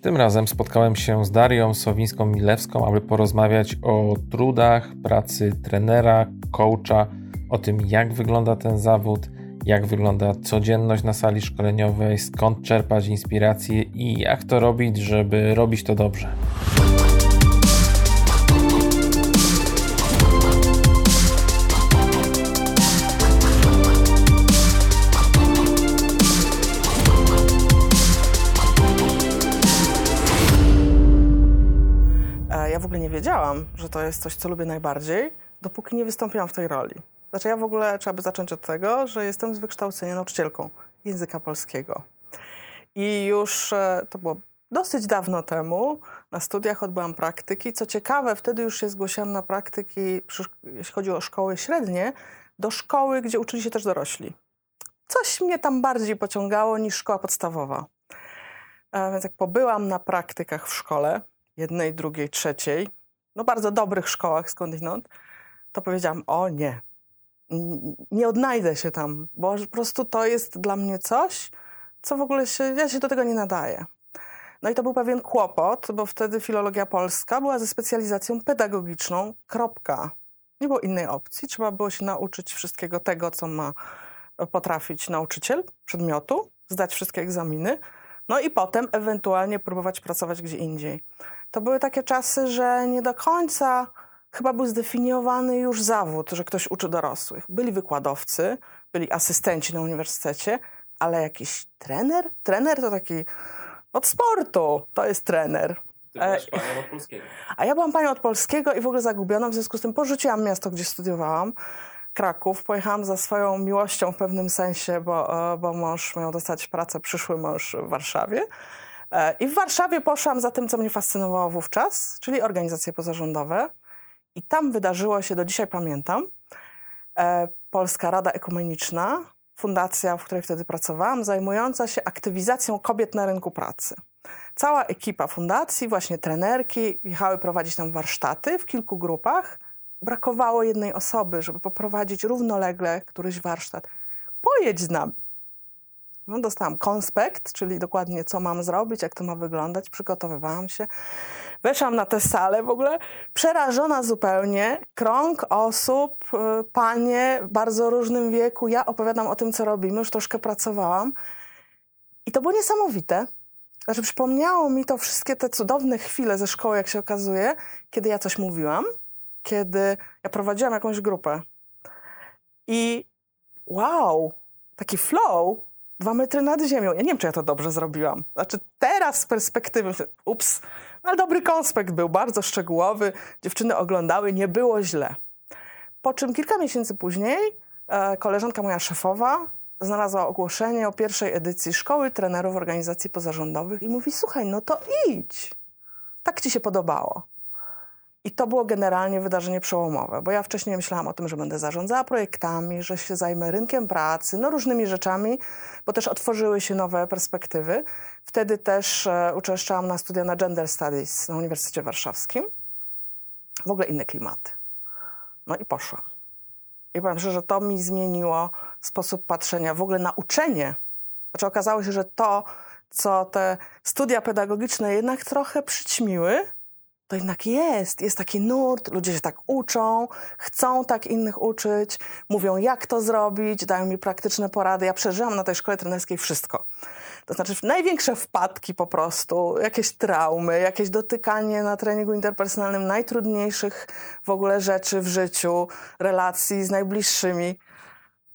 Tym razem spotkałem się z Darią Sowińską-Milewską, aby porozmawiać o trudach pracy trenera, coacha, o tym jak wygląda ten zawód, jak wygląda codzienność na sali szkoleniowej, skąd czerpać inspiracje i jak to robić, żeby robić to dobrze. Wiedziałam, że to jest coś, co lubię najbardziej, dopóki nie wystąpiłam w tej roli. Znaczy ja w ogóle trzeba by zacząć od tego, że jestem z wykształcenia nauczycielką języka polskiego. I już e, to było dosyć dawno temu. Na studiach odbyłam praktyki. Co ciekawe, wtedy już się zgłosiłam na praktyki, jeśli chodzi o szkoły średnie, do szkoły, gdzie uczyli się też dorośli. Coś mnie tam bardziej pociągało niż szkoła podstawowa. E, więc jak pobyłam na praktykach w szkole, jednej, drugiej, trzeciej, no bardzo dobrych szkołach skądinąd, to powiedziałam, o nie, nie odnajdę się tam, bo po prostu to jest dla mnie coś, co w ogóle się, ja się do tego nie nadaję. No i to był pewien kłopot, bo wtedy filologia polska była ze specjalizacją pedagogiczną, kropka. Nie było innej opcji, trzeba było się nauczyć wszystkiego tego, co ma potrafić nauczyciel przedmiotu, zdać wszystkie egzaminy, no i potem ewentualnie próbować pracować gdzie indziej to były takie czasy, że nie do końca chyba był zdefiniowany już zawód, że ktoś uczy dorosłych. Byli wykładowcy, byli asystenci na uniwersytecie, ale jakiś trener? Trener to taki od sportu, to jest trener. Ty byłaś panią od polskiego. A ja byłam panią od polskiego i w ogóle zagubiona, w związku z tym porzuciłam miasto, gdzie studiowałam. Kraków. Pojechałam za swoją miłością w pewnym sensie, bo, e, bo mąż miał dostać pracę, przyszły mąż w Warszawie. E, I w Warszawie poszłam za tym, co mnie fascynowało wówczas, czyli organizacje pozarządowe. I tam wydarzyło się, do dzisiaj pamiętam, e, Polska Rada Ekumeniczna, fundacja, w której wtedy pracowałam, zajmująca się aktywizacją kobiet na rynku pracy. Cała ekipa fundacji, właśnie trenerki, jechały prowadzić tam warsztaty w kilku grupach. Brakowało jednej osoby, żeby poprowadzić równolegle któryś warsztat. Pojedź z nami. No, dostałam konspekt, czyli dokładnie co mam zrobić, jak to ma wyglądać. Przygotowywałam się. Weszłam na tę salę w ogóle przerażona zupełnie. Krąg osób, y, panie w bardzo różnym wieku. Ja opowiadam o tym, co robimy. Już troszkę pracowałam. I to było niesamowite. Znaczy przypomniało mi to wszystkie te cudowne chwile ze szkoły, jak się okazuje, kiedy ja coś mówiłam, kiedy ja prowadziłam jakąś grupę. I wow, taki flow, dwa metry nad ziemią. Ja nie wiem, czy ja to dobrze zrobiłam. Znaczy teraz z perspektywy, ups, ale dobry konspekt był, bardzo szczegółowy. Dziewczyny oglądały, nie było źle. Po czym kilka miesięcy później e, koleżanka moja szefowa znalazła ogłoszenie o pierwszej edycji Szkoły Trenerów Organizacji Pozarządowych i mówi, słuchaj, no to idź. Tak ci się podobało. I to było generalnie wydarzenie przełomowe, bo ja wcześniej myślałam o tym, że będę zarządzała projektami, że się zajmę rynkiem pracy, no różnymi rzeczami, bo też otworzyły się nowe perspektywy. Wtedy też e, uczęszczałam na studia na Gender Studies na Uniwersytecie Warszawskim. W ogóle inne klimaty. No i poszłam. I powiem szczerze, że to mi zmieniło sposób patrzenia, w ogóle na uczenie. Znaczy okazało się, że to, co te studia pedagogiczne jednak trochę przyćmiły, to jednak jest, jest taki nurt, ludzie się tak uczą, chcą tak innych uczyć, mówią jak to zrobić, dają mi praktyczne porady. Ja przeżyłam na tej szkole trenerskiej wszystko. To znaczy największe wpadki po prostu, jakieś traumy, jakieś dotykanie na treningu interpersonalnym najtrudniejszych w ogóle rzeczy w życiu, relacji z najbliższymi.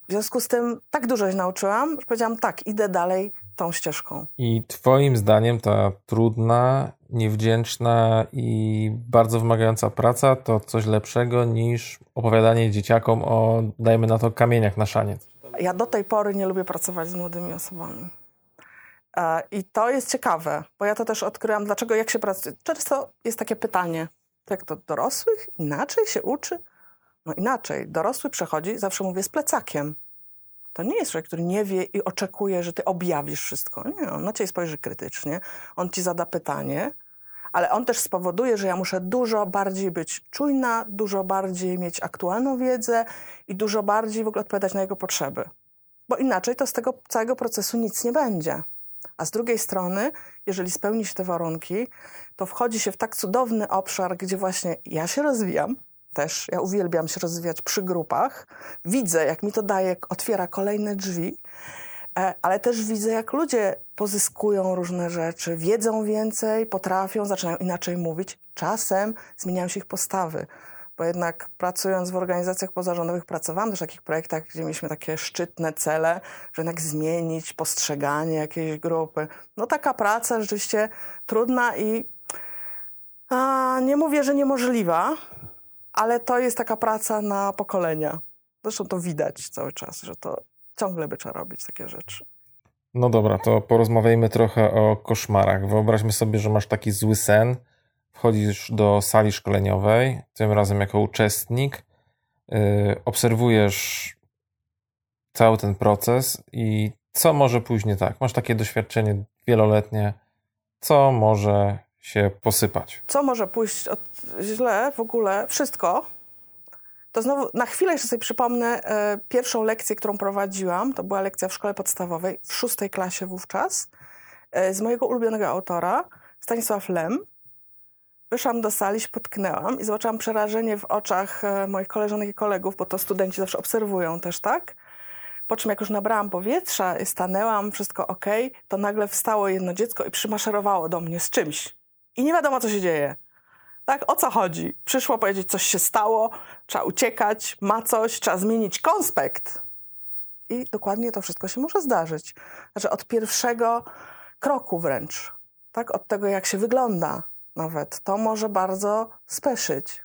W związku z tym tak dużo się nauczyłam, że powiedziałam tak, idę dalej tą ścieżką. I twoim zdaniem ta trudna niewdzięczna i bardzo wymagająca praca to coś lepszego niż opowiadanie dzieciakom o, dajmy na to, kamieniach na szaniec. Ja do tej pory nie lubię pracować z młodymi osobami. E, I to jest ciekawe, bo ja to też odkryłam, dlaczego, jak się pracuje. Często jest takie pytanie, jak to dorosłych inaczej się uczy? No inaczej. Dorosły przechodzi, zawsze mówię, z plecakiem. To nie jest człowiek, który nie wie i oczekuje, że ty objawisz wszystko. Nie, on na ciebie spojrzy krytycznie, on ci zada pytanie, ale on też spowoduje, że ja muszę dużo bardziej być czujna, dużo bardziej mieć aktualną wiedzę i dużo bardziej w ogóle odpowiadać na jego potrzeby. Bo inaczej to z tego całego procesu nic nie będzie. A z drugiej strony, jeżeli spełni się te warunki, to wchodzi się w tak cudowny obszar, gdzie właśnie ja się rozwijam, też ja uwielbiam się rozwijać przy grupach. Widzę, jak mi to daje, otwiera kolejne drzwi, e, ale też widzę, jak ludzie pozyskują różne rzeczy, wiedzą więcej, potrafią, zaczynają inaczej mówić. Czasem zmieniają się ich postawy bo jednak pracując w organizacjach pozarządowych, pracowałam też w takich projektach, gdzie mieliśmy takie szczytne cele, że jednak zmienić postrzeganie jakiejś grupy. No taka praca rzeczywiście trudna i a, nie mówię, że niemożliwa, ale to jest taka praca na pokolenia. Zresztą to widać cały czas, że to ciągle by trzeba robić takie rzeczy. No dobra, to porozmawiajmy trochę o koszmarach. Wyobraźmy sobie, że masz taki zły sen, wchodzisz do sali szkoleniowej, tym razem jako uczestnik, yy, obserwujesz cały ten proces i co może pójść nie tak. Masz takie doświadczenie wieloletnie, co może się posypać. Co może pójść od, źle w ogóle? Wszystko. To znowu na chwilę jeszcze sobie przypomnę e, pierwszą lekcję, którą prowadziłam. To była lekcja w szkole podstawowej, w szóstej klasie wówczas, e, z mojego ulubionego autora, Stanisław Lem. Wyszłam do sali, się potknęłam i zobaczyłam przerażenie w oczach e, moich koleżanek i kolegów, bo to studenci zawsze obserwują też, tak? Po czym jak już nabrałam powietrza, stanęłam, wszystko ok, to nagle wstało jedno dziecko i przymaszerowało do mnie z czymś. I nie wiadomo, co się dzieje. Tak, o co chodzi? Przyszło powiedzieć, coś się stało, trzeba uciekać, ma coś, trzeba zmienić konspekt. I dokładnie to wszystko się może zdarzyć. Znaczy od pierwszego kroku wręcz, tak, od tego, jak się wygląda, nawet, to może bardzo speszyć.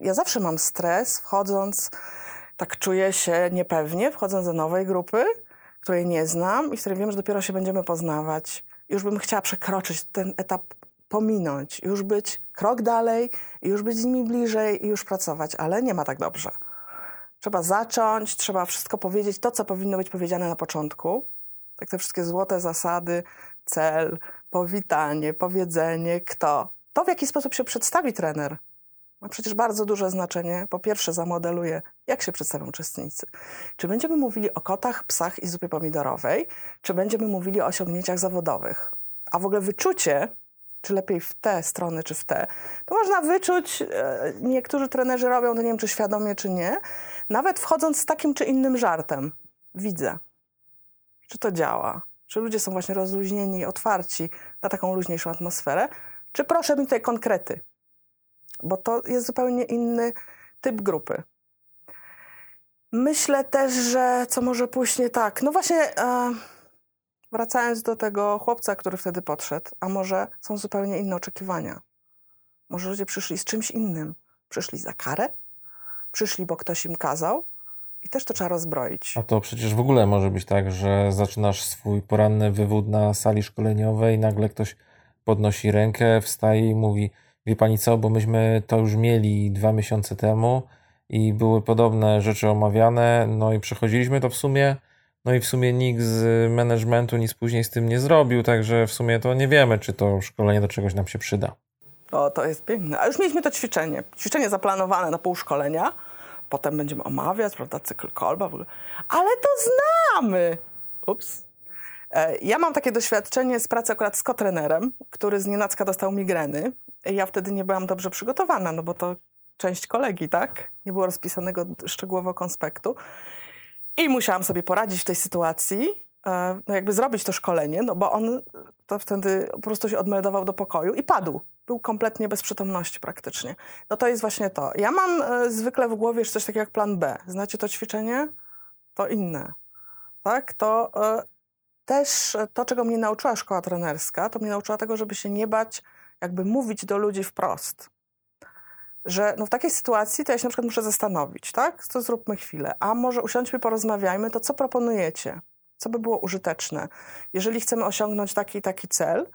Ja zawsze mam stres, wchodząc, tak czuję się niepewnie, wchodząc do nowej grupy, której nie znam i z której wiem, że dopiero się będziemy poznawać. Już bym chciała przekroczyć ten etap, pominąć, już być krok dalej, już być z nimi bliżej i już pracować, ale nie ma tak dobrze. Trzeba zacząć, trzeba wszystko powiedzieć, to co powinno być powiedziane na początku. Tak te wszystkie złote zasady, cel, powitanie, powiedzenie, kto. To, w jaki sposób się przedstawi trener, ma przecież bardzo duże znaczenie. Po pierwsze, zamodeluje, jak się przedstawią uczestnicy. Czy będziemy mówili o kotach, psach i zupie pomidorowej, czy będziemy mówili o osiągnięciach zawodowych. A w ogóle wyczucie, czy lepiej w te strony, czy w te, to można wyczuć, e, niektórzy trenerzy robią to, nie wiem, czy świadomie, czy nie, nawet wchodząc z takim czy innym żartem. Widzę, czy to działa. Czy ludzie są właśnie rozluźnieni, otwarci na taką luźniejszą atmosferę? Czy proszę mi tutaj konkrety? Bo to jest zupełnie inny typ grupy. Myślę też, że co może pójść nie tak. No właśnie, e, wracając do tego chłopca, który wtedy podszedł, a może są zupełnie inne oczekiwania. Może ludzie przyszli z czymś innym. Przyszli za karę? Przyszli, bo ktoś im kazał? I też to trzeba rozbroić. A to przecież w ogóle może być tak, że zaczynasz swój poranny wywód na sali szkoleniowej nagle ktoś podnosi rękę, wstaje i mówi: Wie pani co, bo myśmy to już mieli dwa miesiące temu i były podobne rzeczy omawiane, no i przechodziliśmy to w sumie. No i w sumie nikt z managementu nic później z tym nie zrobił, także w sumie to nie wiemy, czy to szkolenie do czegoś nam się przyda. O, to jest piękne. A już mieliśmy to ćwiczenie. Ćwiczenie zaplanowane na pół szkolenia potem będziemy omawiać, prawda, cykl kolba. Ale to znamy! Ups. E, ja mam takie doświadczenie z pracy akurat z kotrenerem, który z nienacka dostał migreny. Ja wtedy nie byłam dobrze przygotowana, no bo to część kolegi, tak? Nie było rozpisanego szczegółowo konspektu. I musiałam sobie poradzić w tej sytuacji, e, no jakby zrobić to szkolenie, no bo on to wtedy po prostu się odmeldował do pokoju i padł był kompletnie bez przytomności praktycznie. No to jest właśnie to. Ja mam e, zwykle w głowie coś takiego jak plan B. Znacie to ćwiczenie? To inne. Tak? To e, też to, czego mnie nauczyła szkoła trenerska, to mnie nauczyła tego, żeby się nie bać jakby mówić do ludzi wprost. Że no w takiej sytuacji to ja się na przykład muszę zastanowić, tak? To zróbmy chwilę. A może usiądźmy, porozmawiajmy, to co proponujecie? Co by było użyteczne? Jeżeli chcemy osiągnąć taki taki cel,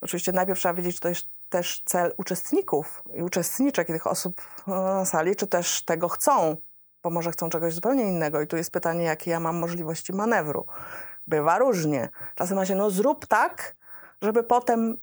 Oczywiście najpierw trzeba wiedzieć, czy to jest też cel uczestników i uczestniczek tych osób na sali, czy też tego chcą, bo może chcą czegoś zupełnie innego. I tu jest pytanie, jakie ja mam możliwości manewru. Bywa różnie. Czasem ma się, no zrób tak, żeby potem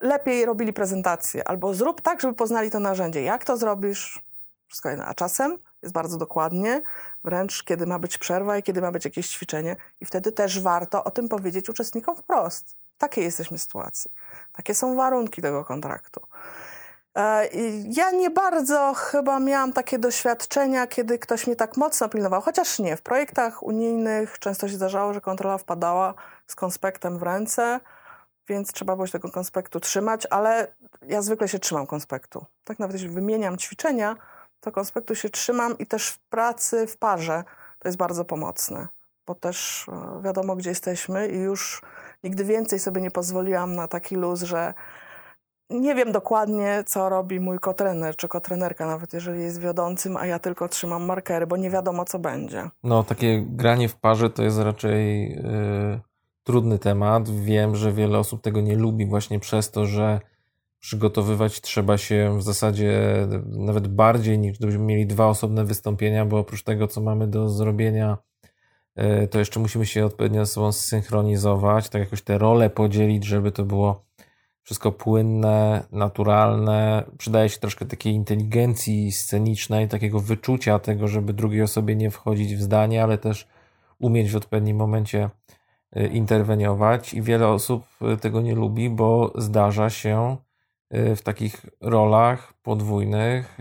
lepiej robili prezentację, albo zrób tak, żeby poznali to narzędzie. Jak to zrobisz? Wszystko jedno. A czasem jest bardzo dokładnie, wręcz kiedy ma być przerwa i kiedy ma być jakieś ćwiczenie. I wtedy też warto o tym powiedzieć uczestnikom wprost. Takiej jesteśmy sytuacji. Takie są warunki tego kontraktu. E, ja nie bardzo chyba miałam takie doświadczenia, kiedy ktoś mnie tak mocno pilnował, chociaż nie. W projektach unijnych często się zdarzało, że kontrola wpadała z konspektem w ręce, więc trzeba było się tego konspektu trzymać, ale ja zwykle się trzymam konspektu. Tak nawet jeśli wymieniam ćwiczenia, to konspektu się trzymam i też w pracy, w parze to jest bardzo pomocne, bo też e, wiadomo, gdzie jesteśmy i już nigdy więcej sobie nie pozwoliłam na taki luz, że nie wiem dokładnie, co robi mój kotrener, czy kotrenerka, nawet jeżeli jest wiodącym, a ja tylko trzymam markery, bo nie wiadomo, co będzie. No, takie granie w parze to jest raczej yy, trudny temat. Wiem, że wiele osób tego nie lubi właśnie przez to, że przygotowywać trzeba się w zasadzie nawet bardziej niż gdybyśmy mieli dwa osobne wystąpienia, bo oprócz tego, co mamy do zrobienia, yy, to jeszcze musimy się odpowiednio ze sobą zsynchronizować, tak jakoś te role podzielić, żeby to było wszystko płynne, naturalne. Przydaje się troszkę takiej inteligencji scenicznej, takiego wyczucia tego, żeby drugiej osobie nie wchodzić w zdanie, ale też umieć w odpowiednim momencie interweniować. I wiele osób y, tego nie lubi, bo zdarza się y, w takich rolach podwójnych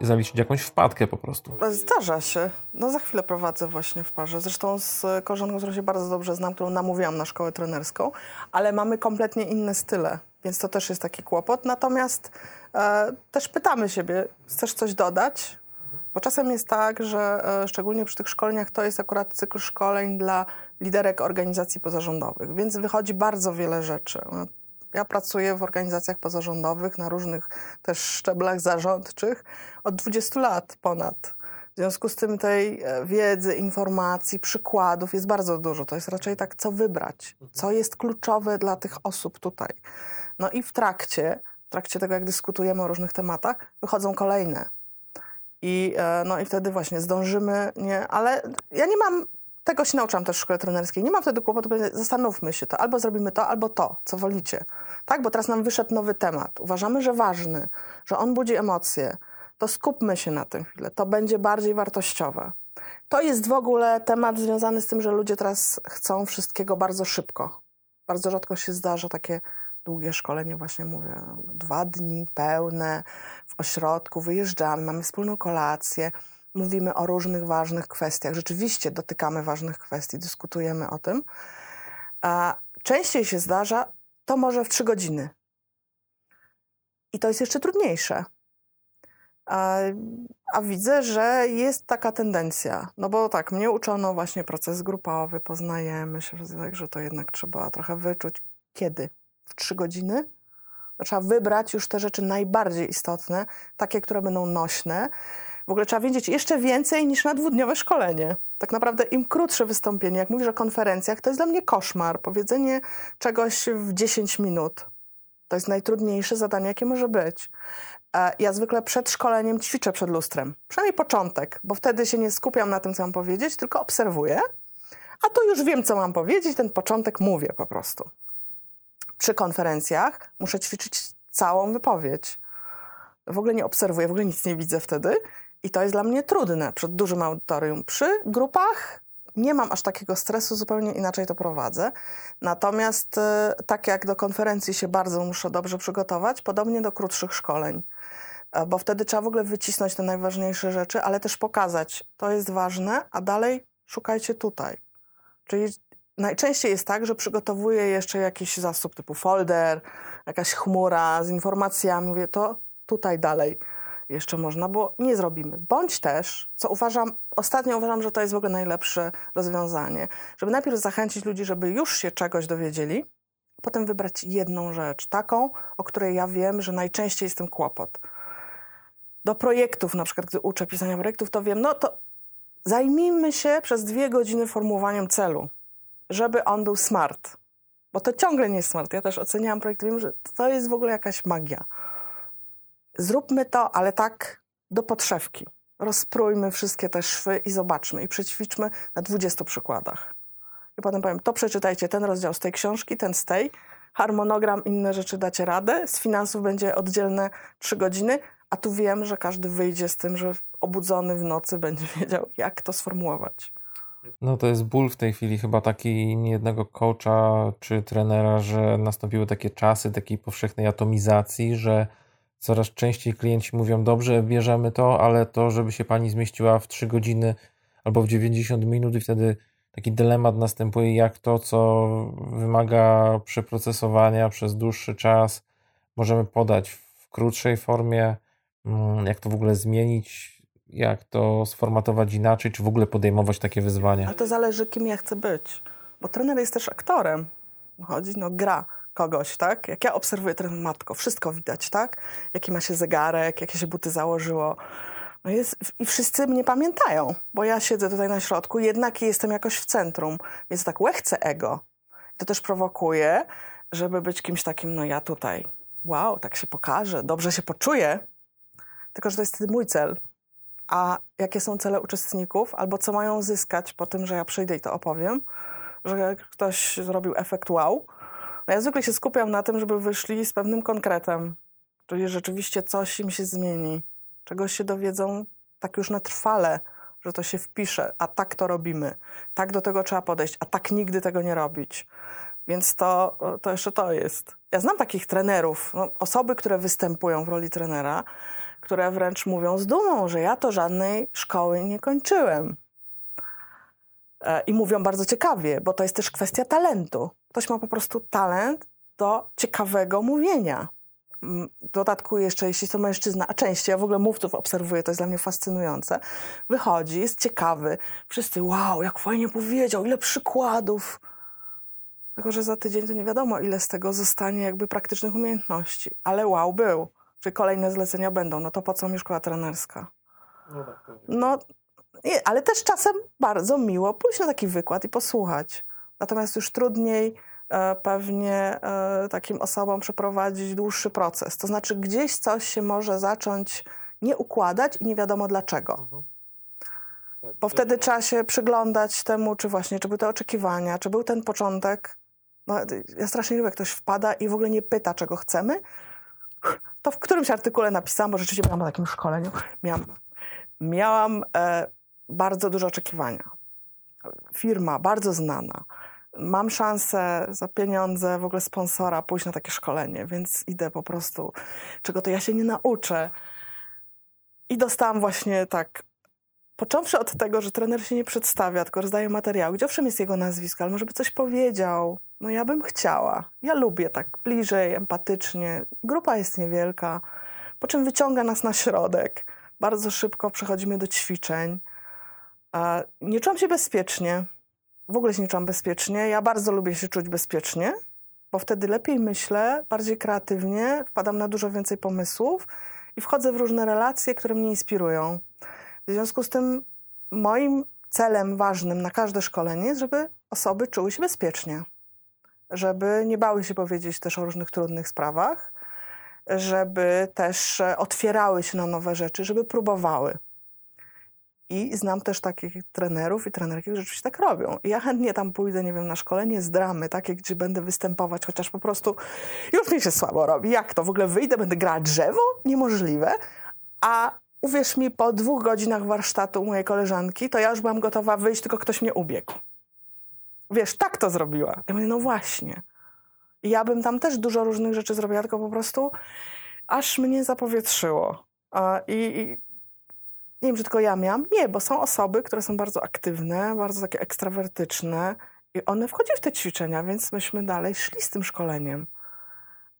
zaliczyć jakąś wpadkę po prostu. Zdarza się. No za chwilę prowadzę właśnie w parze. Zresztą z koleżanką, którą się bardzo dobrze znam, którą namówiłam na szkołę trenerską, ale mamy kompletnie inne style więc to też jest taki kłopot. Natomiast e, też pytamy siebie, chcesz coś dodać? Bo czasem jest tak, że e, szczególnie przy tych szkoleniach to jest akurat cykl szkoleń dla liderek organizacji pozarządowych, więc wychodzi bardzo wiele rzeczy. Ja pracuję w organizacjach pozarządowych na różnych też szczeblach zarządczych od 20 lat ponad. W związku z tym tej e, wiedzy, informacji, przykładów jest bardzo dużo. To jest raczej tak, co wybrać, co jest kluczowe dla tych osób tutaj. No i w trakcie, w trakcie tego, jak dyskutujemy o różnych tematach, wychodzą kolejne. I, e, no i wtedy właśnie zdążymy, nie, ale ja nie mam, tego się nauczyłam też w szkole trenerskiej, nie mam wtedy kłopotu, zastanówmy się to, albo zrobimy to, albo to, co wolicie. Tak, bo teraz nam wyszedł nowy temat. Uważamy, że ważny, że on budzi emocje, to skupmy się na tym chwilę, to będzie bardziej wartościowe. To jest w ogóle temat związany z tym, że ludzie teraz chcą wszystkiego bardzo szybko. Bardzo rzadko się zdarza takie długie szkolenie, właśnie mówię, dwa dni pełne w ośrodku, wyjeżdżamy, mamy wspólną kolację, mówimy o różnych ważnych kwestiach. Rzeczywiście dotykamy ważnych kwestii, dyskutujemy o tym. A częściej się zdarza to może w trzy godziny. I to jest jeszcze trudniejsze. A, a, widzę, że jest taka tendencja. No bo tak, mnie uczono właśnie proces grupowy, poznajemy się, że to jednak trzeba trochę wyczuć. Kiedy? w trzy godziny. Trzeba wybrać już te rzeczy najbardziej istotne, takie, które będą nośne. W ogóle trzeba wiedzieć jeszcze więcej niż na dwudniowe szkolenie. Tak naprawdę im krótsze wystąpienie, jak mówisz o konferencjach, to jest dla mnie koszmar. Powiedzenie czegoś w 10 minut. To jest najtrudniejsze zadanie, jakie może być. E, ja zwykle przed szkoleniem ćwiczę przed lustrem. Przynajmniej początek, bo wtedy się nie skupiam na tym, co mam powiedzieć, tylko obserwuję. A tu już wiem, co mam powiedzieć, ten początek mówię po prostu przy konferencjach muszę ćwiczyć całą wypowiedź. W ogóle nie obserwuję, w ogóle nic nie widzę wtedy. I to jest dla mnie trudne przed dużym audytorium. Przy grupach nie mam aż takiego stresu, zupełnie inaczej to prowadzę. Natomiast e, tak jak do konferencji się bardzo muszę dobrze przygotować, podobnie do krótszych szkoleń. E, bo wtedy trzeba w ogóle wycisnąć te najważniejsze rzeczy, ale też pokazać, to jest ważne, a dalej szukajcie tutaj. Czyli Najczęściej jest tak, że przygotowuję jeszcze jakiś zasób typu folder, jakaś chmura z informacjami. Mówię, to tutaj dalej jeszcze można, bo nie zrobimy. Bądź też, co uważam, ostatnio uważam, że to jest w ogóle najlepsze rozwiązanie, żeby najpierw zachęcić ludzi, żeby już się czegoś dowiedzieli, potem wybrać jedną rzecz, taką, o której ja wiem, że najczęściej jest ten kłopot. Do projektów, na przykład gdy uczę pisania projektów, to wiem, no to zajmijmy się przez dwie godziny formułowaniem celu żeby on był smart. Bo to ciągle nie jest smart. Ja też oceniałam projekt, wiem, że to jest w ogóle jakaś magia. Zróbmy to, ale tak do podszewki. Rozprójmy wszystkie te szwy i zobaczmy. I przećwiczmy na 20 przykładach. I potem powiem, to przeczytajcie ten rozdział z tej książki, ten z tej. Harmonogram, inne rzeczy dacie radę. Z finansów będzie oddzielne 3 godziny, A tu wiem, że każdy wyjdzie z tym, że obudzony w nocy będzie wiedział, jak to sformułować. No to jest ból w tej chwili chyba taki niejednego coacha czy trenera, że nastąpiły takie czasy takiej powszechnej atomizacji, że coraz częściej klienci mówią, dobrze, bierzemy to, ale to, żeby się pani zmieściła w 3 godziny albo w 90 minut i wtedy taki dylemat następuje, jak to, co wymaga przeprocesowania przez dłuższy czas, możemy podać w krótszej formie, mm, jak to w ogóle zmienić, jak to sformatować inaczej, czy w ogóle podejmować takie wyzwania. Ale to zależy, kim ja chcę być, bo trener jest też aktorem. Chodzi, no gra kogoś, tak? Jak ja obserwuję trener matko, wszystko widać, tak? Jaki ma się zegarek, jakie się buty założyło. No jest, I wszyscy mnie pamiętają, bo ja siedzę tutaj na środku, jednak jestem jakoś w centrum, więc tak łechcę ego. To też prowokuje, żeby być kimś takim, no ja tutaj, wow, tak się pokażę, dobrze się poczuję, tylko że to jest wtedy mój cel. A jakie są cele uczestników, albo co mają zyskać po tym, że ja przyjdę i to opowiem, że ktoś zrobił efekt wow. Ja zwykle się skupiam na tym, żeby wyszli z pewnym konkretem, czyli rzeczywiście coś im się zmieni czegoś się dowiedzą tak już na trwale, że to się wpisze, a tak to robimy, tak do tego trzeba podejść, a tak nigdy tego nie robić. Więc to, to jeszcze to jest. Ja znam takich trenerów, no, osoby, które występują w roli trenera, które wręcz mówią z dumą, że ja to żadnej szkoły nie kończyłem. E, I mówią bardzo ciekawie, bo to jest też kwestia talentu. Ktoś ma po prostu talent do ciekawego mówienia w dodatku jeszcze, jeśli to mężczyzna, a częściej, ja w ogóle mówców obserwuję, to jest dla mnie fascynujące, wychodzi, jest ciekawy, wszyscy, wow, jak fajnie powiedział, ile przykładów. Tylko, że za tydzień to nie wiadomo, ile z tego zostanie jakby praktycznych umiejętności. Ale wow, był. Czy kolejne zlecenia będą, no to po co mi szkoła trenerska? No, tak, no nie, ale też czasem bardzo miło pójść na taki wykład i posłuchać. Natomiast już trudniej E, pewnie e, takim osobom przeprowadzić dłuższy proces. To znaczy, gdzieś coś się może zacząć nie układać i nie wiadomo dlaczego. Mhm. Tak, Bo wtedy trzeba się przyglądać temu, czy właśnie, czy były te oczekiwania, czy był ten początek. No, ja strasznie lubię, jak ktoś wpada i w ogóle nie pyta, czego chcemy. To w którymś artykule napisałam, bo rzeczywiście byłam na takim szkoleniu. Miałam, miałam e, bardzo duże oczekiwania. Firma bardzo znana mam szansę za pieniądze w ogóle sponsora pójść na takie szkolenie, więc idę po prostu, czego to ja się nie nauczę. I dostałam właśnie tak, począwszy od tego, że trener się nie przedstawia, tylko rozdaje materiał, gdzie owszem jest jego nazwisko, ale może by coś powiedział. No ja bym chciała. Ja lubię tak bliżej, empatycznie. Grupa jest niewielka, po czym wyciąga nas na środek. Bardzo szybko przechodzimy do ćwiczeń. Nie czułam się bezpiecznie w ogóle się nie czułam bezpiecznie. Ja bardzo lubię się czuć bezpiecznie, bo wtedy lepiej myślę, bardziej kreatywnie, wpadam na dużo więcej pomysłów i wchodzę w różne relacje, które mnie inspirują. W związku z tym moim celem ważnym na każde szkolenie jest, żeby osoby czuły się bezpiecznie, żeby nie bały się powiedzieć też o różnych trudnych sprawach, żeby też otwierały się na nowe rzeczy, żeby próbowały. I znam też takich trenerów i trenerki, którzy rzeczywiście tak robią. I ja chętnie tam pójdę, nie wiem, na szkolenie z dramy, takie, gdzie będę występować, chociaż po prostu już mi się słabo robi. Jak to? W ogóle wyjdę, będę grać drzewo? Niemożliwe. A uwierz mi, po dwóch godzinach warsztatu mojej koleżanki, to ja już byłam gotowa wyjść, tylko ktoś mnie ubiegł. Wiesz, tak to zrobiła. Ja mówię, no właśnie. I ja bym tam też dużo różnych rzeczy zrobiła, tylko po prostu aż mnie zapowietrzyło. I, i nie wiem, czy tylko ja miałam. Nie, bo są osoby, które są bardzo aktywne, bardzo takie ekstrawertyczne i one wchodziły w te ćwiczenia, więc myśmy dalej szli z tym szkoleniem.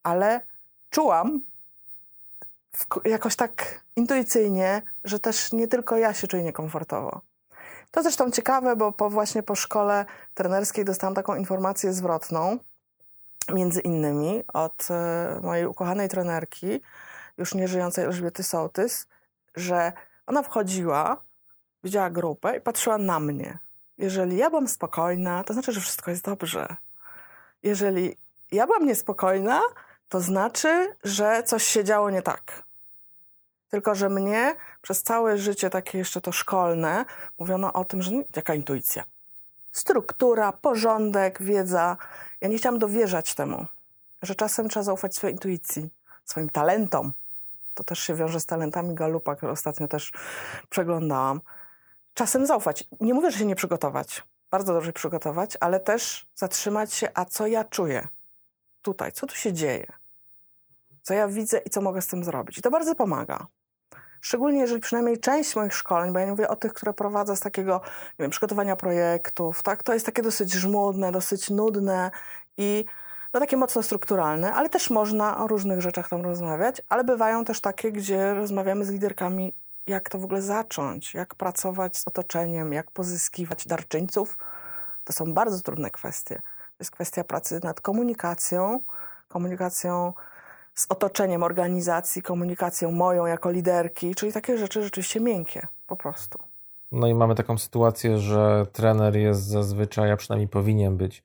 Ale czułam jakoś tak intuicyjnie, że też nie tylko ja się czuję niekomfortowo. To zresztą ciekawe, bo po, właśnie po szkole trenerskiej dostałam taką informację zwrotną, między innymi od e, mojej ukochanej trenerki, już nieżyjącej Elżbiety Sołtys, że ona wchodziła, widziała grupę i patrzyła na mnie. Jeżeli ja byłam spokojna, to znaczy, że wszystko jest dobrze. Jeżeli ja byłam niespokojna, to znaczy, że coś się działo nie tak. Tylko, że mnie przez całe życie, takie jeszcze to szkolne, mówiono o tym, że jaka intuicja. Struktura, porządek, wiedza. Ja nie chciałam dowierzać temu, że czasem trzeba zaufać swojej intuicji, swoim talentom, to też się wiąże z talentami Galupa, które ostatnio też przeglądałam. Czasem zaufać. Nie mówię, że się nie przygotować. Bardzo dobrze przygotować, ale też zatrzymać się, a co ja czuję tutaj, co tu się dzieje, co ja widzę i co mogę z tym zrobić. I to bardzo pomaga. Szczególnie jeżeli przynajmniej część moich szkoleń, bo ja nie mówię o tych, które prowadzę z takiego, nie wiem, przygotowania projektów, tak, to jest takie dosyć żmudne, dosyć nudne i no takie mocno strukturalne, ale też można o różnych rzeczach tam rozmawiać, ale bywają też takie, gdzie rozmawiamy z liderkami, jak to w ogóle zacząć, jak pracować z otoczeniem, jak pozyskiwać darczyńców. To są bardzo trudne kwestie. To jest kwestia pracy nad komunikacją, komunikacją z otoczeniem organizacji, komunikacją moją jako liderki, czyli takie rzeczy rzeczywiście miękkie po prostu. No i mamy taką sytuację, że trener jest zazwyczaj, a przynajmniej powinien być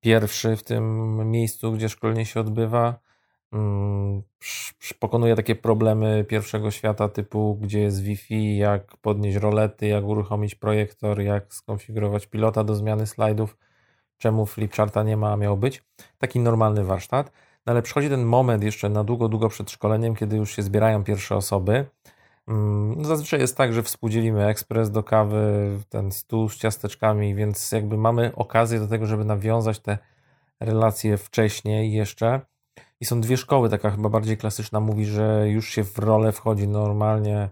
pierwszy w tym miejscu, gdzie szkolenie się odbywa. Mm, pokonuje takie problemy pierwszego świata, typu gdzie jest Wi-Fi, jak podnieść rolety, jak uruchomić projektor, jak skonfigurować pilota do zmiany slajdów, czemu flipcharta nie ma, a miał być. Taki normalny warsztat. No ale przychodzi ten moment jeszcze na długo, długo przed szkoleniem, kiedy już się zbierają pierwsze osoby. Mm, no zazwyczaj jest tak, że współdzielimy ekspres do kawy, ten stół z ciasteczkami, więc jakby mamy okazję do tego, żeby nawiązać te relacje wcześniej jeszcze. I są dwie szkoły, taka chyba bardziej klasyczna mówi, że już się w rolę wchodzi normalnie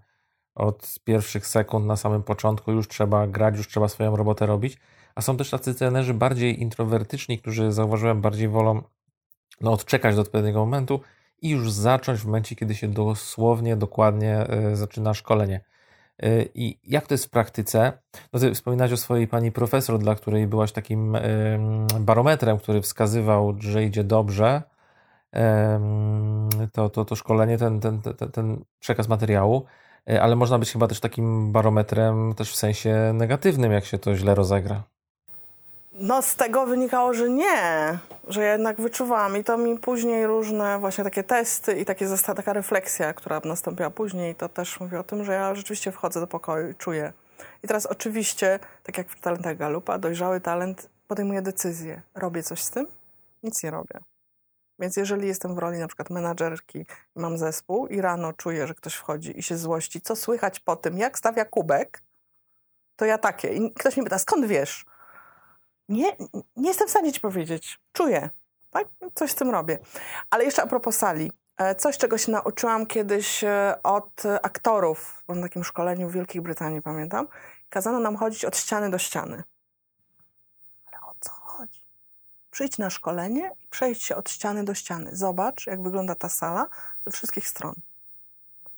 od pierwszych sekund na samym początku, już trzeba grać, już trzeba swoją robotę robić. A są też tacy trenerzy bardziej introwertyczni, którzy zauważyłem bardziej wolą no, odczekać do odpowiedniego momentu i już zacząć w momencie, kiedy się dosłownie, dokładnie e, zaczyna szkolenie. E, I jak to jest w praktyce? No ty o swojej pani profesor, dla której byłaś takim barometrem, który wskazywał, że idzie dobrze. To, to, to szkolenie, ten, ten, ten, ten przekaz materiału, e, ale można być chyba też takim barometrem też w sensie negatywnym, jak się to źle rozegra. No z tego wynikało, że nie, że jednak wyczuwałam i to mi później różne właśnie takie testy i takie taka refleksja, która nastąpiła później, to też mówi o tym, że ja rzeczywiście wchodzę do pokoju i czuję. I teraz oczywiście, tak jak w talentach Galupa, dojrzały talent podejmuje decyzję. Robię coś z tym? Nic nie robię. Więc jeżeli jestem w roli na przykład menadżerki mam zespół i rano czuję, że ktoś wchodzi i się złości, co słychać po tym, jak stawia kubek, to ja takie. I ktoś mi pyta, skąd wiesz? Nie, nie jestem w stanie ci powiedzieć. Czuję. Tak? Coś z tym robię. Ale jeszcze a propos sali. E, coś, czego się nauczyłam kiedyś e, od aktorów na takim szkoleniu w Wielkiej Brytanii, pamiętam. Kazano nam chodzić od ściany do ściany. Ale o co chodzi? Przyjdź na szkolenie i przejdź się od ściany do ściany. Zobacz, jak wygląda ta sala ze wszystkich stron.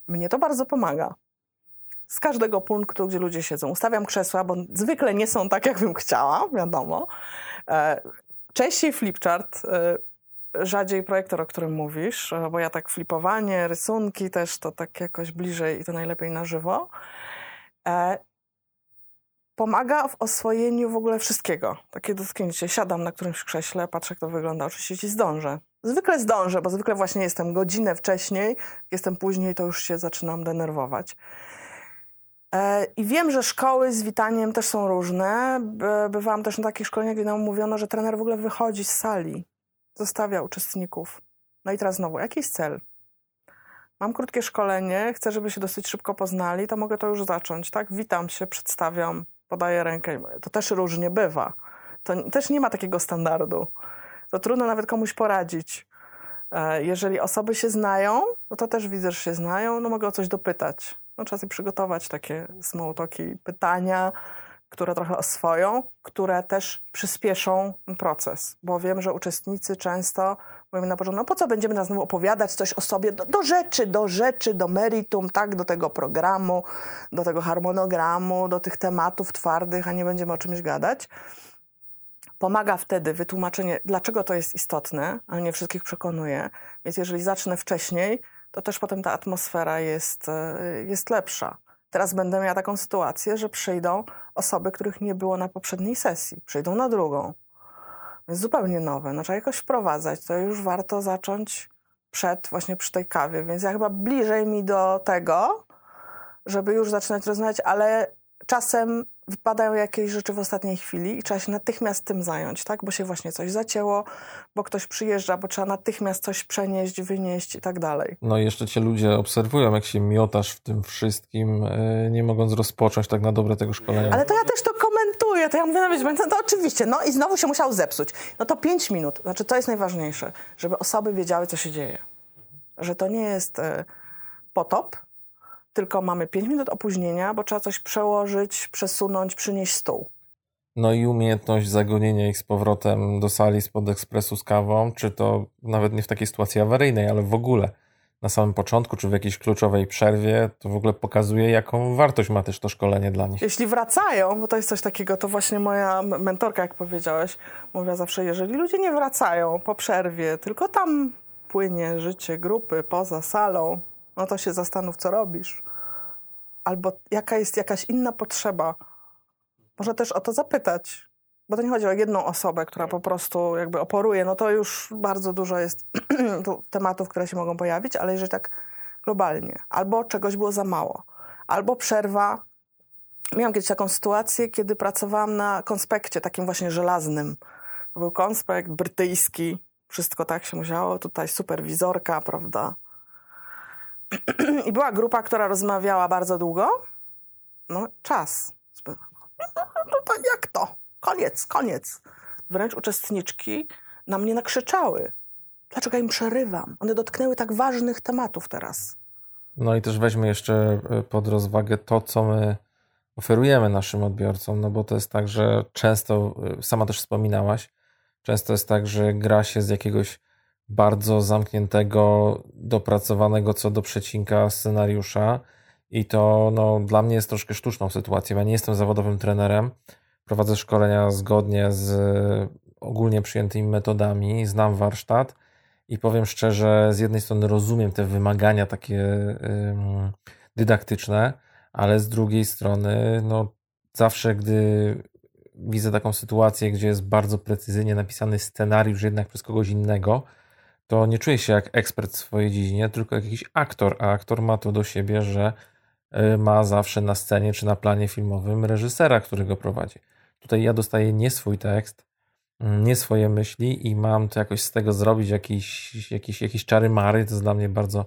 Mnie to bardzo pomaga z każdego punktu, gdzie ludzie siedzą. Ustawiam krzesła, bo zwykle nie są tak, jakbym chciała, wiadomo. E, częściej flipchart, e, rzadziej projektor, o którym mówisz, e, bo ja tak flipowanie, rysunki też to tak jakoś bliżej i to najlepiej na żywo. Pomaga w oswojeniu w ogóle wszystkiego. Takie dotknięcie. Siadam na którymś krześle, patrzę jak to wygląda. Oczywiście ci zdążę. Zwykle zdążę, bo zwykle właśnie jestem godzinę wcześniej, jestem później, to już się zaczynam denerwować. E, I wiem, że szkoły z witaniem też są różne. Bywałam też na takich szkoleniach, gdzie nam mówiono, że trener w ogóle wychodzi z sali, zostawia uczestników. No i teraz znowu, jaki jest cel? Mam krótkie szkolenie, chcę, żeby się dosyć szybko poznali, to mogę to już zacząć, tak? Witam się, przedstawiam, podaję rękę. To też różnie bywa. To też nie ma takiego standardu. To trudno nawet komuś poradzić. E, jeżeli osoby się znają, no to też widzę, że się znają, no mogę o coś dopytać no, trzeba sobie przygotować takie small talki, pytania, które trochę oswoją, które też przyspieszą proces, bo wiem, że uczestnicy często mówią na początku, no po co będziemy nas znowu opowiadać coś o sobie, do, do, rzeczy, do rzeczy, do meritum, tak, do tego programu, do tego harmonogramu, do tych tematów twardych, a nie będziemy o czymś gadać. Pomaga wtedy wytłumaczenie, dlaczego to jest istotne, ale nie wszystkich przekonuje. Więc jeżeli zacznę wcześniej, to też potem ta atmosfera jest, e, jest lepsza. Teraz będę miała taką sytuację, że przyjdą osoby, których nie było na poprzedniej sesji, przyjdą na drugą. Jest zupełnie nowe. No, trzeba jakoś wprowadzać. To już warto zacząć przed, właśnie przy tej kawie. Więc ja chyba bliżej mi do tego, żeby już zaczynać rozmawiać, ale czasem wypadają jakieś rzeczy w ostatniej chwili i trzeba się natychmiast tym zająć, tak? Bo się właśnie coś zacięło, bo ktoś przyjeżdża, bo trzeba natychmiast coś przenieść, wynieść i tak dalej. No i jeszcze cię ludzie obserwują, jak się miotasz w tym wszystkim, e, nie mogąc rozpocząć tak na dobre tego szkolenia. Ale to ja też to komentuję, to ja mówię, no, no to oczywiście, no i znowu się musiał zepsuć. No to pięć minut, znaczy to jest najważniejsze, żeby osoby wiedziały, co się dzieje. Że to nie jest e, potop, tylko mamy 5 minut opóźnienia, bo trzeba coś przełożyć, przesunąć, przynieść stół. No i umiejętność zagonienia ich z powrotem do sali spod ekspresu z kawą, czy to nawet nie w takiej sytuacji awaryjnej, ale w ogóle na samym początku, czy w jakiejś kluczowej przerwie, to w ogóle pokazuje, jaką wartość ma też to szkolenie dla nich. Jeśli wracają, bo to jest coś takiego, to właśnie moja mentorka, jak powiedziałeś, mówiła zawsze, jeżeli ludzie nie wracają po przerwie, tylko tam płynie życie grupy poza salą, no to się zastanów, co robisz. Albo jaka jest jakaś inna potrzeba. Można też o to zapytać. Bo to nie chodzi o jedną osobę, która po prostu jakby oporuje. No to już bardzo dużo jest tematów, które się mogą pojawić, ale jeżeli tak globalnie. Albo czegoś było za mało. Albo przerwa. Miałam kiedyś taką sytuację, kiedy pracowałam na konspekcie takim właśnie żelaznym. To był konspekt brytyjski. Wszystko tak się musiało. Tutaj superwizorka, prawda? I była grupa, która rozmawiała bardzo długo. No, czas. No to jak to? Koniec, koniec. Wręcz uczestniczki na mnie nakrzyczały. Dlaczego ja im przerywam? One dotknęły tak ważnych tematów teraz. No i też weźmy jeszcze e, pod rozwagę to, co my oferujemy naszym odbiorcom, no bo to jest tak, że często, e, sama też wspominałaś, często jest tak, że gra się z jakiegoś bardzo zamkniętego, dopracowanego co do przecinka scenariusza. I to no, dla mnie jest troszkę sztuczną sytuacją. Ja nie jestem zawodowym trenerem. Prowadzę szkolenia zgodnie z ogólnie przyjętymi metodami, znam warsztat i powiem szczerze, z jednej strony rozumiem te wymagania takie dydaktyczne, ale z drugiej strony, no, zawsze gdy widzę taką sytuację, gdzie jest bardzo precyzyjnie napisany scenariusz jednak przez kogoś innego, to nie czuję się jak ekspert w swojej dziedzinie, tylko jak jakiś aktor, a aktor ma to do siebie, że y, ma zawsze na scenie czy na planie filmowym reżysera, który go prowadzi. Tutaj ja dostaję nie swój tekst, mm, nie swoje myśli i mam to jakoś z tego zrobić jakiś, jakiś, jakiś czary mary. To jest dla mnie bardzo,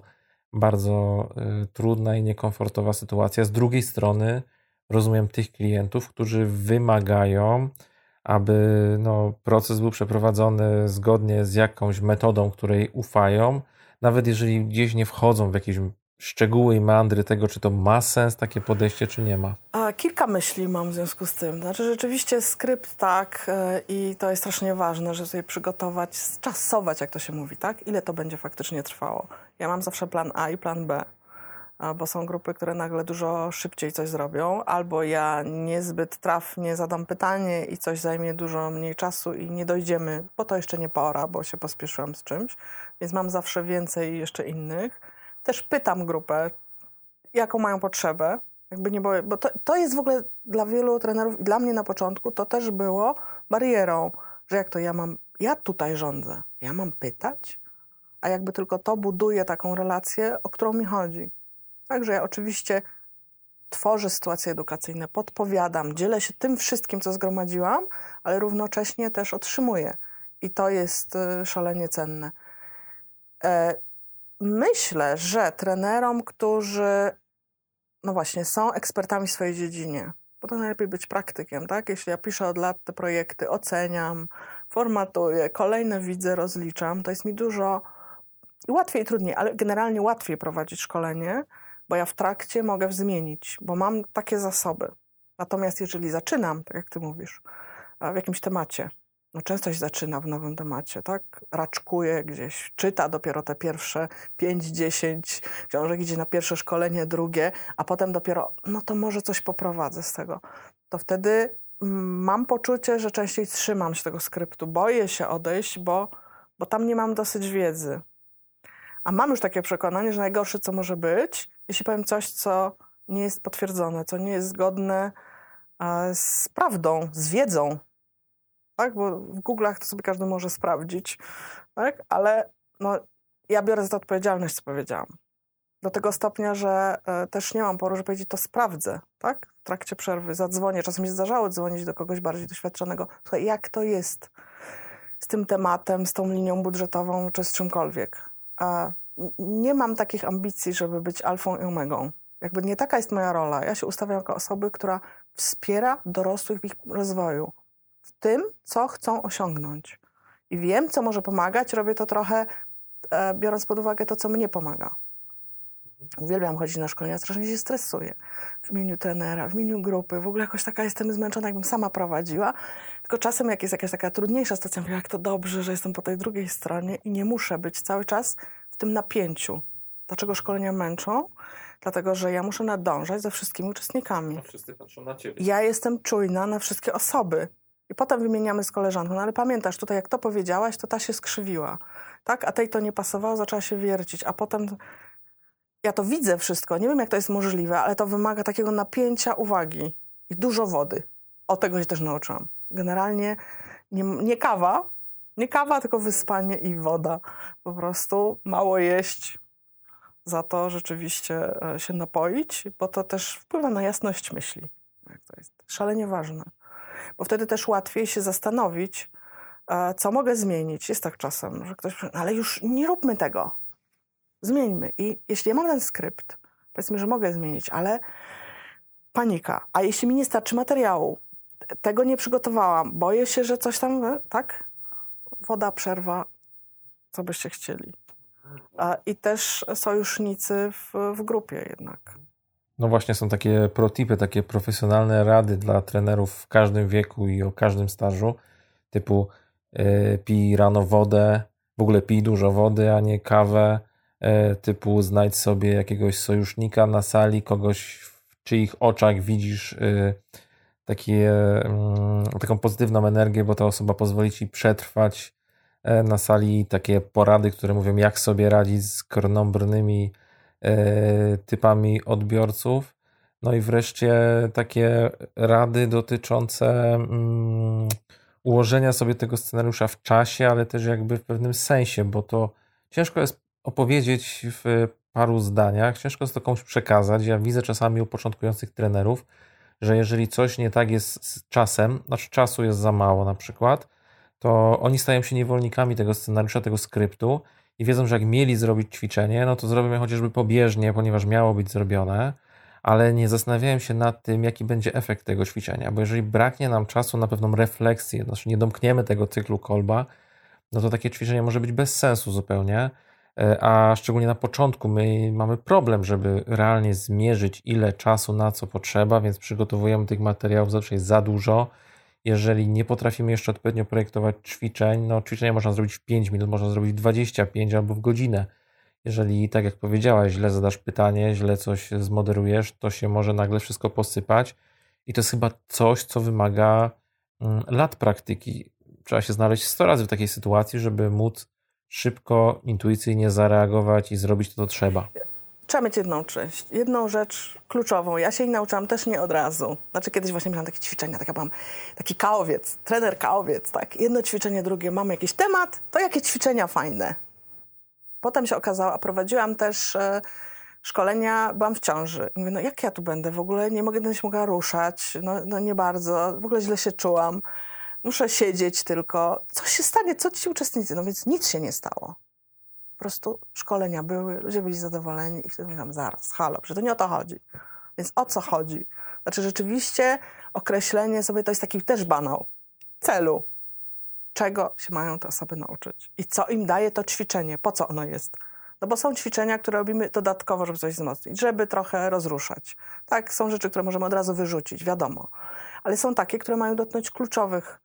bardzo y, trudna i niekomfortowa sytuacja. Z drugiej strony rozumiem tych klientów, którzy wymagają aby no, proces był przeprowadzony zgodnie z jakąś metodą, której ufają, nawet jeżeli gdzieś nie wchodzą w jakieś szczegóły i meandry tego, czy to ma sens takie podejście, czy nie ma? A, kilka myśli mam w związku z tym. Znaczy rzeczywiście skrypt tak yy, i to jest strasznie ważne, że sobie przygotować, czasować, jak to się mówi, tak? Ile to będzie faktycznie trwało. Ja mam zawsze plan A i plan B bo są grupy, które nagle dużo szybciej coś zrobią, albo ja niezbyt trafnie zadam pytanie i coś zajmie dużo mniej czasu i nie dojdziemy, bo to jeszcze nie pora, bo się pospieszyłam z czymś, więc mam zawsze więcej jeszcze innych. Też pytam grupę, jaką mają potrzebę, jakby nie boję, bo to, to jest w ogóle dla wielu trenerów i dla mnie na początku to też było barierą, że jak to ja mam, ja tutaj rządzę, ja mam pytać, a jakby tylko to buduje taką relację, o którą mi chodzi. Także ja oczywiście tworzę sytuacje edukacyjne, podpowiadam, dzielę się tym wszystkim, co zgromadziłam, ale równocześnie też otrzymuję. I to jest y, szalenie cenne. E, myślę, że trenerom, którzy no właśnie są ekspertami w swojej dziedzinie, bo to najlepiej być praktykiem, tak? Jeśli ja piszę od lat te projekty, oceniam, formatuję, kolejne widzę, rozliczam, to jest mi dużo łatwiej, trudniej, ale generalnie łatwiej prowadzić szkolenie, bo ja w trakcie mogę zmienić, bo mam takie zasoby. Natomiast jeżeli zaczynam, tak jak ty mówisz, w jakimś temacie, no często się zaczyna w nowym temacie, tak? Raczkuje gdzieś, czyta dopiero te pierwsze 5-10 książek, idzie na pierwsze szkolenie, drugie, a potem dopiero, no to może coś poprowadzę z tego. To wtedy mm, mam poczucie, że częściej trzymam się tego skryptu, boję się odejść, bo, bo tam nie mam dosyć wiedzy. A mam już takie przekonanie, że najgorsze, co może być, jeśli powiem coś, co nie jest potwierdzone, co nie jest zgodne z prawdą, z wiedzą. Tak? Bo w Google'ach to sobie każdy może sprawdzić, tak? ale no, ja biorę za to odpowiedzialność, co powiedziałam. Do tego stopnia, że e, też nie mam poru, żeby powiedzieć, to sprawdzę, tak? W trakcie przerwy zadzwonię. Czasem mi się zdarzało dzwonić do kogoś bardziej doświadczonego. Słuchaj, jak to jest z tym tematem, z tą linią budżetową, czy z czymkolwiek? Nie mam takich ambicji, żeby być alfą i omegą. Jakby nie taka jest moja rola. Ja się ustawiam jako osoby, która wspiera dorosłych w ich rozwoju. W tym, co chcą osiągnąć. I wiem, co może pomagać. Robię to trochę e, biorąc pod uwagę to, co mnie pomaga. Uwielbiam chodzić na szkolenia, strasznie się stresuję w imieniu trenera, w imieniu grupy. W ogóle jakoś taka jestem zmęczona, jakbym sama prowadziła. Tylko czasem, jak jest jakaś taka trudniejsza sytuacja, mówię, jak to dobrze, że jestem po tej drugiej stronie i nie muszę być cały czas w tym napięciu. Dlaczego szkolenia męczą? Dlatego, że ja muszę nadążać ze wszystkimi uczestnikami. A wszyscy patrzą na ciebie. Ja jestem czujna na wszystkie osoby. I potem wymieniamy z koleżanką, no ale pamiętasz, tutaj jak to powiedziałaś, to ta się skrzywiła, tak? A tej to nie pasowało, zaczęła się wiercić, a potem ja to widzę wszystko, nie wiem jak to jest możliwe, ale to wymaga takiego napięcia uwagi i dużo wody. O tego się też nauczyłam. Generalnie nie, nie kawa, nie kawa, tylko wyspanie i woda. Po prostu mało jeść, za to rzeczywiście e, się napoić, bo to też wpływa na jasność myśli. To jest szalenie ważne. Bo wtedy też łatwiej się zastanowić, e, co mogę zmienić. Jest tak czasem, że ktoś mówi, ale już nie róbmy tego zmieńmy. I jeśli ja mam ten skrypt, powiedzmy, że mogę zmienić, ale panika. A jeśli mi nie starczy materiału, tego nie przygotowałam, boję się, że coś tam, e, tak? Woda, przerwa, co byście chcieli. I też sojusznicy w, w grupie jednak. No właśnie, są takie protipy, takie profesjonalne rady dla trenerów w każdym wieku i o każdym stażu, typu yy, pij rano wodę, w ogóle pij dużo wody, a nie kawę, typu znajdź sobie jakiegoś sojusznika na sali, kogoś w czyich oczach widzisz e, takie, mm, taką pozytywną energię, bo ta osoba pozwoli ci przetrwać e, na sali takie porady, które mówią, jak sobie radzić z krnąbrnymi typami odbiorców. No i wreszcie takie rady dotyczące mm, ułożenia sobie tego scenariusza w czasie, ale też jakby w pewnym sensie, bo to ciężko jest opowiedzieć w paru zdaniach. Ciężko jest to komuś przekazać. Ja widzę czasami u początkujących trenerów, że jeżeli coś nie tak jest z czasem, znaczy czasu jest za mało na przykład, to oni stają się niewolnikami tego scenariusza, tego skryptu i wiedzą, że jak mieli zrobić ćwiczenie, no to zrobią je chociażby pobieżnie, ponieważ miało być zrobione, ale nie zastanawiają się nad tym, jaki będzie efekt tego ćwiczenia, bo jeżeli braknie nam czasu na pewną refleksję, znaczy nie domkniemy tego cyklu kolba, no to takie ćwiczenie może być bez sensu zupełnie a szczególnie na początku my mamy problem, żeby realnie zmierzyć, ile czasu na co potrzeba, więc przygotowujemy tych materiałów zawsze jest za dużo. Jeżeli nie potrafimy jeszcze odpowiednio projektować ćwiczeń, no ćwiczenia można zrobić w 5 minut, można zrobić w 25 albo w godzinę. Jeżeli, tak jak powiedziałaś, źle zadasz pytanie, źle coś zmoderujesz, to się może nagle wszystko posypać. I to jest chyba coś, co wymaga mm, lat praktyki. Trzeba się znaleźć 100 razy w takiej sytuacji, żeby móc szybko, intuicyjnie zareagować i zrobić to, co trzeba? Trzeba mieć jedną część, jedną rzecz kluczową. Ja się jej nauczyłam też nie od razu. Znaczy kiedyś właśnie miałam takie ćwiczenia, taka byłam, taki kaowiec, trener kaowiec, tak. Jedno ćwiczenie, drugie, mamy jakiś temat, to jakie ćwiczenia fajne. Potem się okazało, a prowadziłam też e, szkolenia, byłam w ciąży. Mówię, no jak ja tu będę? W ogóle nie mogę, nie mogła ruszać, no, no nie bardzo, w ogóle źle się czułam muszę siedzieć tylko. Co się stanie? Co ci uczestnicy? No więc nic się nie stało. Po prostu szkolenia były, ludzie byli zadowoleni i wtedy mówiłam, zaraz, halo, przecież to nie o to chodzi. Więc o co chodzi? Znaczy rzeczywiście określenie sobie to jest taki też banał. Celu. Czego się mają te osoby nauczyć? I co im daje to ćwiczenie? Po co ono jest? No bo są ćwiczenia, które robimy dodatkowo, żeby coś wzmocnić, żeby trochę rozruszać. Tak, są rzeczy, które możemy od razu wyrzucić, wiadomo. Ale są takie, które mają dotknąć kluczowych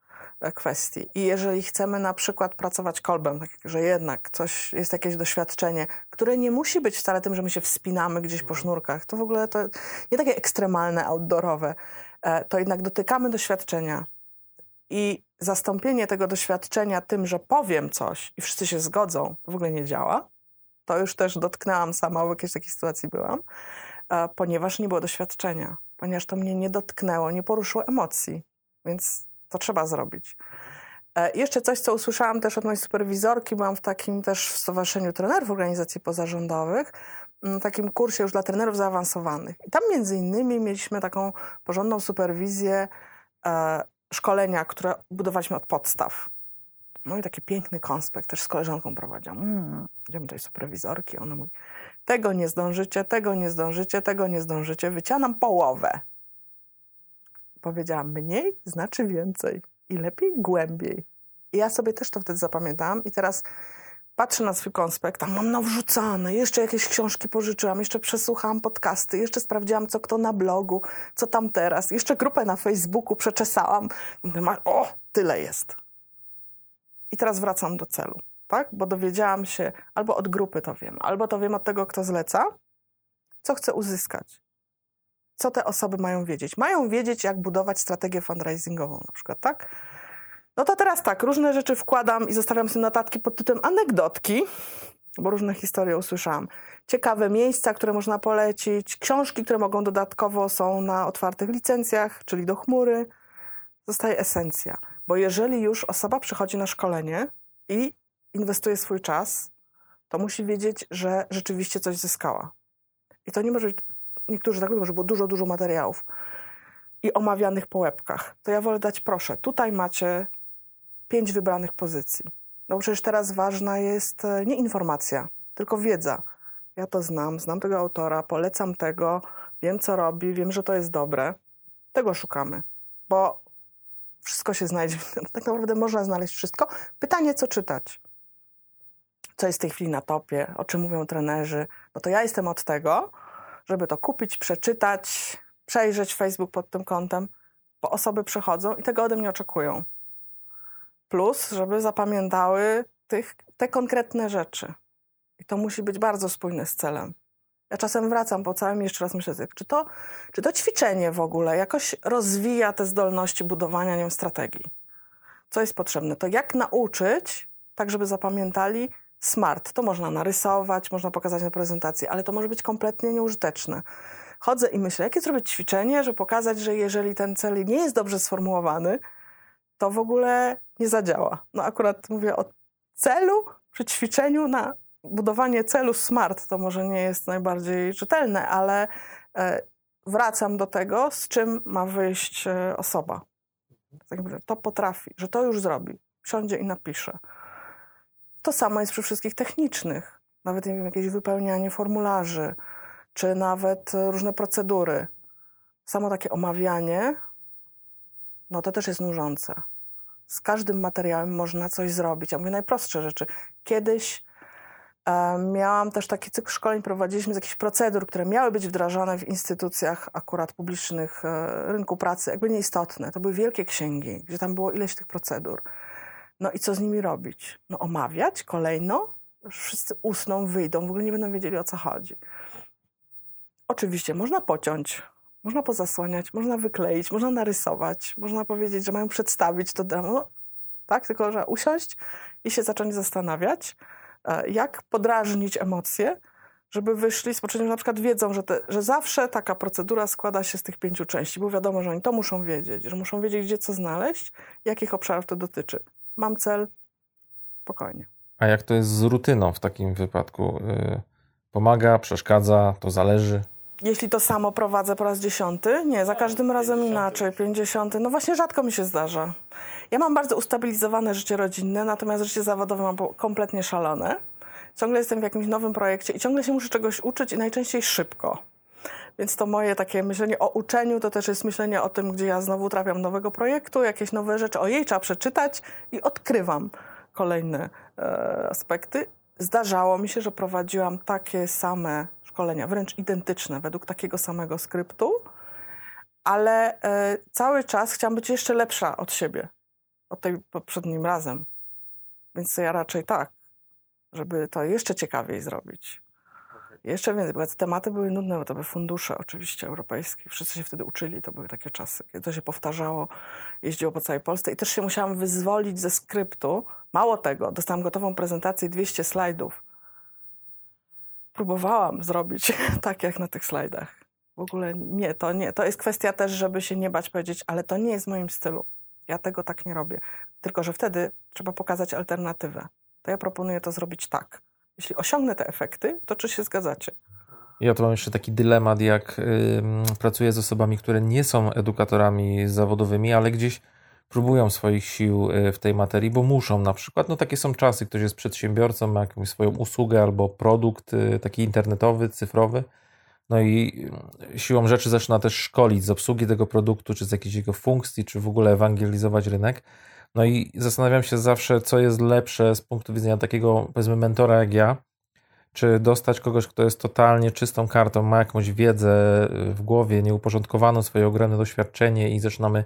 kwestii. I jeżeli chcemy na przykład pracować kolbem, tak że jednak coś, jest jakieś doświadczenie, które nie musi być wcale tym, że my się wspinamy gdzieś po mhm. sznurkach, to w ogóle to nie takie ekstremalne, outdoorowe, e, to jednak dotykamy doświadczenia. I zastąpienie tego doświadczenia tym, że powiem coś i wszyscy się zgodzą, w ogóle nie działa. To już też dotknęłam sama, w jakiejś takiej sytuacji byłam, e, ponieważ nie było doświadczenia, ponieważ to mnie nie dotknęło, nie poruszyło emocji. Więc to trzeba zrobić. E, jeszcze coś, co usłyszałam też od mojej superwizorki, byłam w takim też w Stowarzyszeniu Trenerów Organizacji Pozarządowych, mm, takim kursie już dla trenerów zaawansowanych. I tam między innymi mieliśmy taką porządną superwizję e, szkolenia, które budowaliśmy od podstaw. No i taki piękny konspekt, też z koleżanką prowadziłam. Mm, idziemy do superwizorki, ona mówi, tego nie zdążycie, tego nie zdążycie, tego nie zdążycie, wycianam połowę. Powiedziałam, mniej znaczy więcej i lepiej głębiej. I ja sobie też to wtedy zapamiętałam i teraz patrzę na swój konspekt, tam mam nawrzucane, jeszcze jakieś książki pożyczyłam, jeszcze przesłuchałam podcasty, jeszcze sprawdziłam, co kto na blogu, co tam teraz, jeszcze grupę na Facebooku przeczesałam. O, tyle jest. I teraz wracam do celu, tak? Bo dowiedziałam się, albo od grupy to wiem, albo to wiem od tego, kto zleca, co chcę uzyskać. Co te osoby mają wiedzieć? Mają wiedzieć, jak budować strategię fundraisingową na przykład, tak? No to teraz tak, różne rzeczy wkładam i zostawiam sobie notatki pod tytułem anegdotki, bo różne historie usłyszałam. Ciekawe miejsca, które można polecić, książki, które mogą dodatkowo są na otwartych licencjach, czyli do chmury. Zostaje esencja. Bo jeżeli już osoba przychodzi na szkolenie i inwestuje swój czas, to musi wiedzieć, że rzeczywiście coś zyskała. I to nie może być, niektórzy tak mówią, że było dużo, dużo materiałów i omawianych po łebkach. To ja wolę dać, proszę, tutaj macie pięć wybranych pozycji. No przecież teraz ważna jest e, nie informacja, tylko wiedza. Ja to znam, znam tego autora, polecam tego, wiem co robi, wiem, że to jest dobre. Tego szukamy, bo wszystko się znajdzie. Tak naprawdę można znaleźć wszystko. Pytanie, co czytać? Co jest w tej chwili na topie? O czym mówią trenerzy? No to ja jestem od tego, żeby to kupić, przeczytać, przejrzeć Facebook pod tym kątem, bo osoby przychodzą i tego ode mnie oczekują. Plus, żeby zapamiętały tych, te konkretne rzeczy. I to musi być bardzo spójne z celem. Ja czasem wracam po całym jeszcze raz myślę, czy to, czy to ćwiczenie w ogóle jakoś rozwija te zdolności budowania wiem, strategii. Co jest potrzebne? To jak nauczyć, tak żeby zapamiętali smart. To można narysować, można pokazać na prezentacji, ale to może być kompletnie nieużyteczne. Chodzę i myślę, jakie zrobić ćwiczenie, żeby pokazać, że jeżeli ten cel nie jest dobrze sformułowany, to w ogóle nie zadziała. No akurat mówię o celu przy ćwiczeniu na budowanie celu SMART to może nie jest najbardziej czytelne, ale e, wracam do tego, z czym ma wyjść e, osoba. Tak to potrafi, że to już zrobi. Siądzie i napisze. To samo jest przy wszystkich technicznych. Nawet wiem, jakieś wypełnianie formularzy, czy nawet różne procedury. Samo takie omawianie, no to też jest nużące. Z każdym materiałem można coś zrobić. Ja mówię najprostsze rzeczy. Kiedyś Miałam też taki cykl szkoleń, prowadziliśmy z jakichś procedur, które miały być wdrażane w instytucjach akurat publicznych e, rynku pracy, jakby nieistotne. To były wielkie księgi, gdzie tam było ileś tych procedur. No i co z nimi robić? No omawiać kolejno, wszyscy usną, wyjdą, w ogóle nie będą wiedzieli o co chodzi. Oczywiście można pociąć, można pozasłaniać, można wykleić, można narysować, można powiedzieć, że mają przedstawić to demo, tak? Tylko, że usiąść i się zacząć zastanawiać E, jak podrażnić emocje, żeby wyszli z poczuciem, na przykład wiedzą, że, te, że zawsze taka procedura składa się z tych pięciu części, bo wiadomo, że oni to muszą wiedzieć, że muszą wiedzieć, gdzie co znaleźć, jakich obszarów to dotyczy. Mam cel, spokojnie. A jak to jest z rutyną w takim wypadku? Y, pomaga, przeszkadza, to zależy? Jeśli to samo prowadzę po raz dziesiąty? Nie, za każdym razem inaczej. Pięćdziesiąty, no właśnie rzadko mi się zdarza. Ja mam bardzo ustabilizowane życie rodzinne, natomiast życie zawodowe mam kompletnie szalone. Ciągle jestem w jakimś nowym projekcie i ciągle się muszę czegoś uczyć i najczęściej szybko. Więc to moje takie myślenie o uczeniu to też jest myślenie o tym, gdzie ja znowu trafiam nowego projektu, jakieś nowe rzeczy, o jej trzeba przeczytać i odkrywam kolejne e, aspekty. Zdarzało mi się, że prowadziłam takie same szkolenia, wręcz identyczne, według takiego samego skryptu, ale e, cały czas chciałam być jeszcze lepsza od siebie od tej poprzednim razem. Więc ja raczej tak, żeby to jeszcze ciekawiej zrobić. Jeszcze więcej, bo te tematy były nudne, bo to były fundusze oczywiście europejskie. Wszyscy się wtedy uczyli, to były takie czasy, kiedy to się powtarzało, jeździło po całej Polsce i też się musiałam wyzwolić ze skryptu. Mało tego, dostałam gotową prezentację 200 slajdów. Próbowałam zrobić tak, jak na tych slajdach. W ogóle nie, to nie. To jest kwestia też, żeby się nie bać powiedzieć, ale to nie jest w moim stylu Ja tego tak nie robię. Tylko, że wtedy trzeba pokazać alternatywę. To ja proponuję to zrobić tak. Jeśli osiągnę te efekty, to czy się zgadzacie? Ja to mam jeszcze taki dylemat, jak pracuję z osobami, które nie są edukatorami zawodowymi, ale gdzieś próbują swoich sił y, w tej materii, bo muszą na przykład. No takie są czasy, ktoś jest przedsiębiorcą, ma jakąś swoją usługę albo produkt y, taki internetowy, cyfrowy. No i y, siłą rzeczy zaczyna też szkolić z obsługi tego produktu, czy z jakiejś jego funkcji, czy w ogóle ewangelizować rynek. No i zastanawiam się zawsze, co jest lepsze z punktu widzenia takiego, powiedzmy, mentora jak ja, czy dostać kogoś, kto jest totalnie czystą kartą, ma jakąś wiedzę w głowie, nieuporządkowaną, swoje ogromne doświadczenie i zaczynamy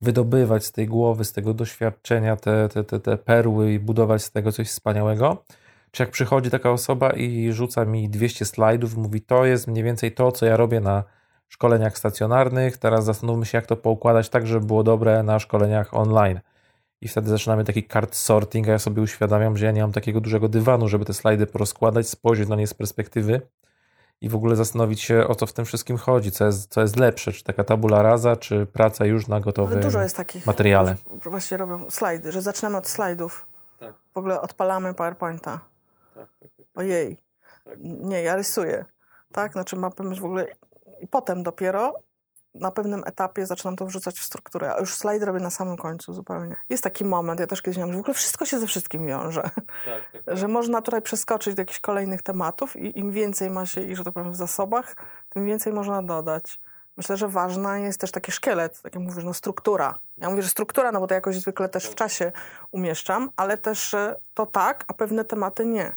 wydobywać z tej głowy, z tego doświadczenia te, te, te, te perły i budować z tego coś wspaniałego. Czy jak przychodzi taka osoba i rzuca mi 200 slajdów, mówi, to jest mniej więcej to, co ja robię na szkoleniach stacjonarnych, teraz zastanówmy się, jak to poukładać tak, żeby było dobre na szkoleniach online. I wtedy zaczynamy taki card sorting, a ja sobie uświadamiam, że ja nie mam takiego dużego dywanu, żeby te slajdy porozkładać, spojrzeć na nie z perspektywy i w ogóle zastanowić się, o co w tym wszystkim chodzi, co jest, co jest lepsze, czy taka tabula rasa, czy praca już na gotowym Dużo jest takich, materiale. Właśnie robią slajdy, że zaczynamy od slajdów. Tak. W ogóle odpalamy PowerPointa. Tak, tak, tak. Ojej. Tak. Nie, ja rysuję. Tak, znaczy mapy w ogóle i potem dopiero na pewnym etapie zaczynam to wrzucać w strukturę, a już slajd robię na samym końcu zupełnie. Jest taki moment, ja też kiedyś miałam, że w ogóle wszystko się ze wszystkim wiąże. Tak, tak, tak. Że można tutaj przeskoczyć do jakichś kolejnych tematów i im więcej ma się, i że to powiem, w zasobach, tym więcej można dodać. Myślę, że ważna jest też taki szkielet, tak jak mówisz, no struktura. Ja mówię, że struktura, no bo to jakoś zwykle też w czasie umieszczam, ale też to tak, a pewne tematy nie.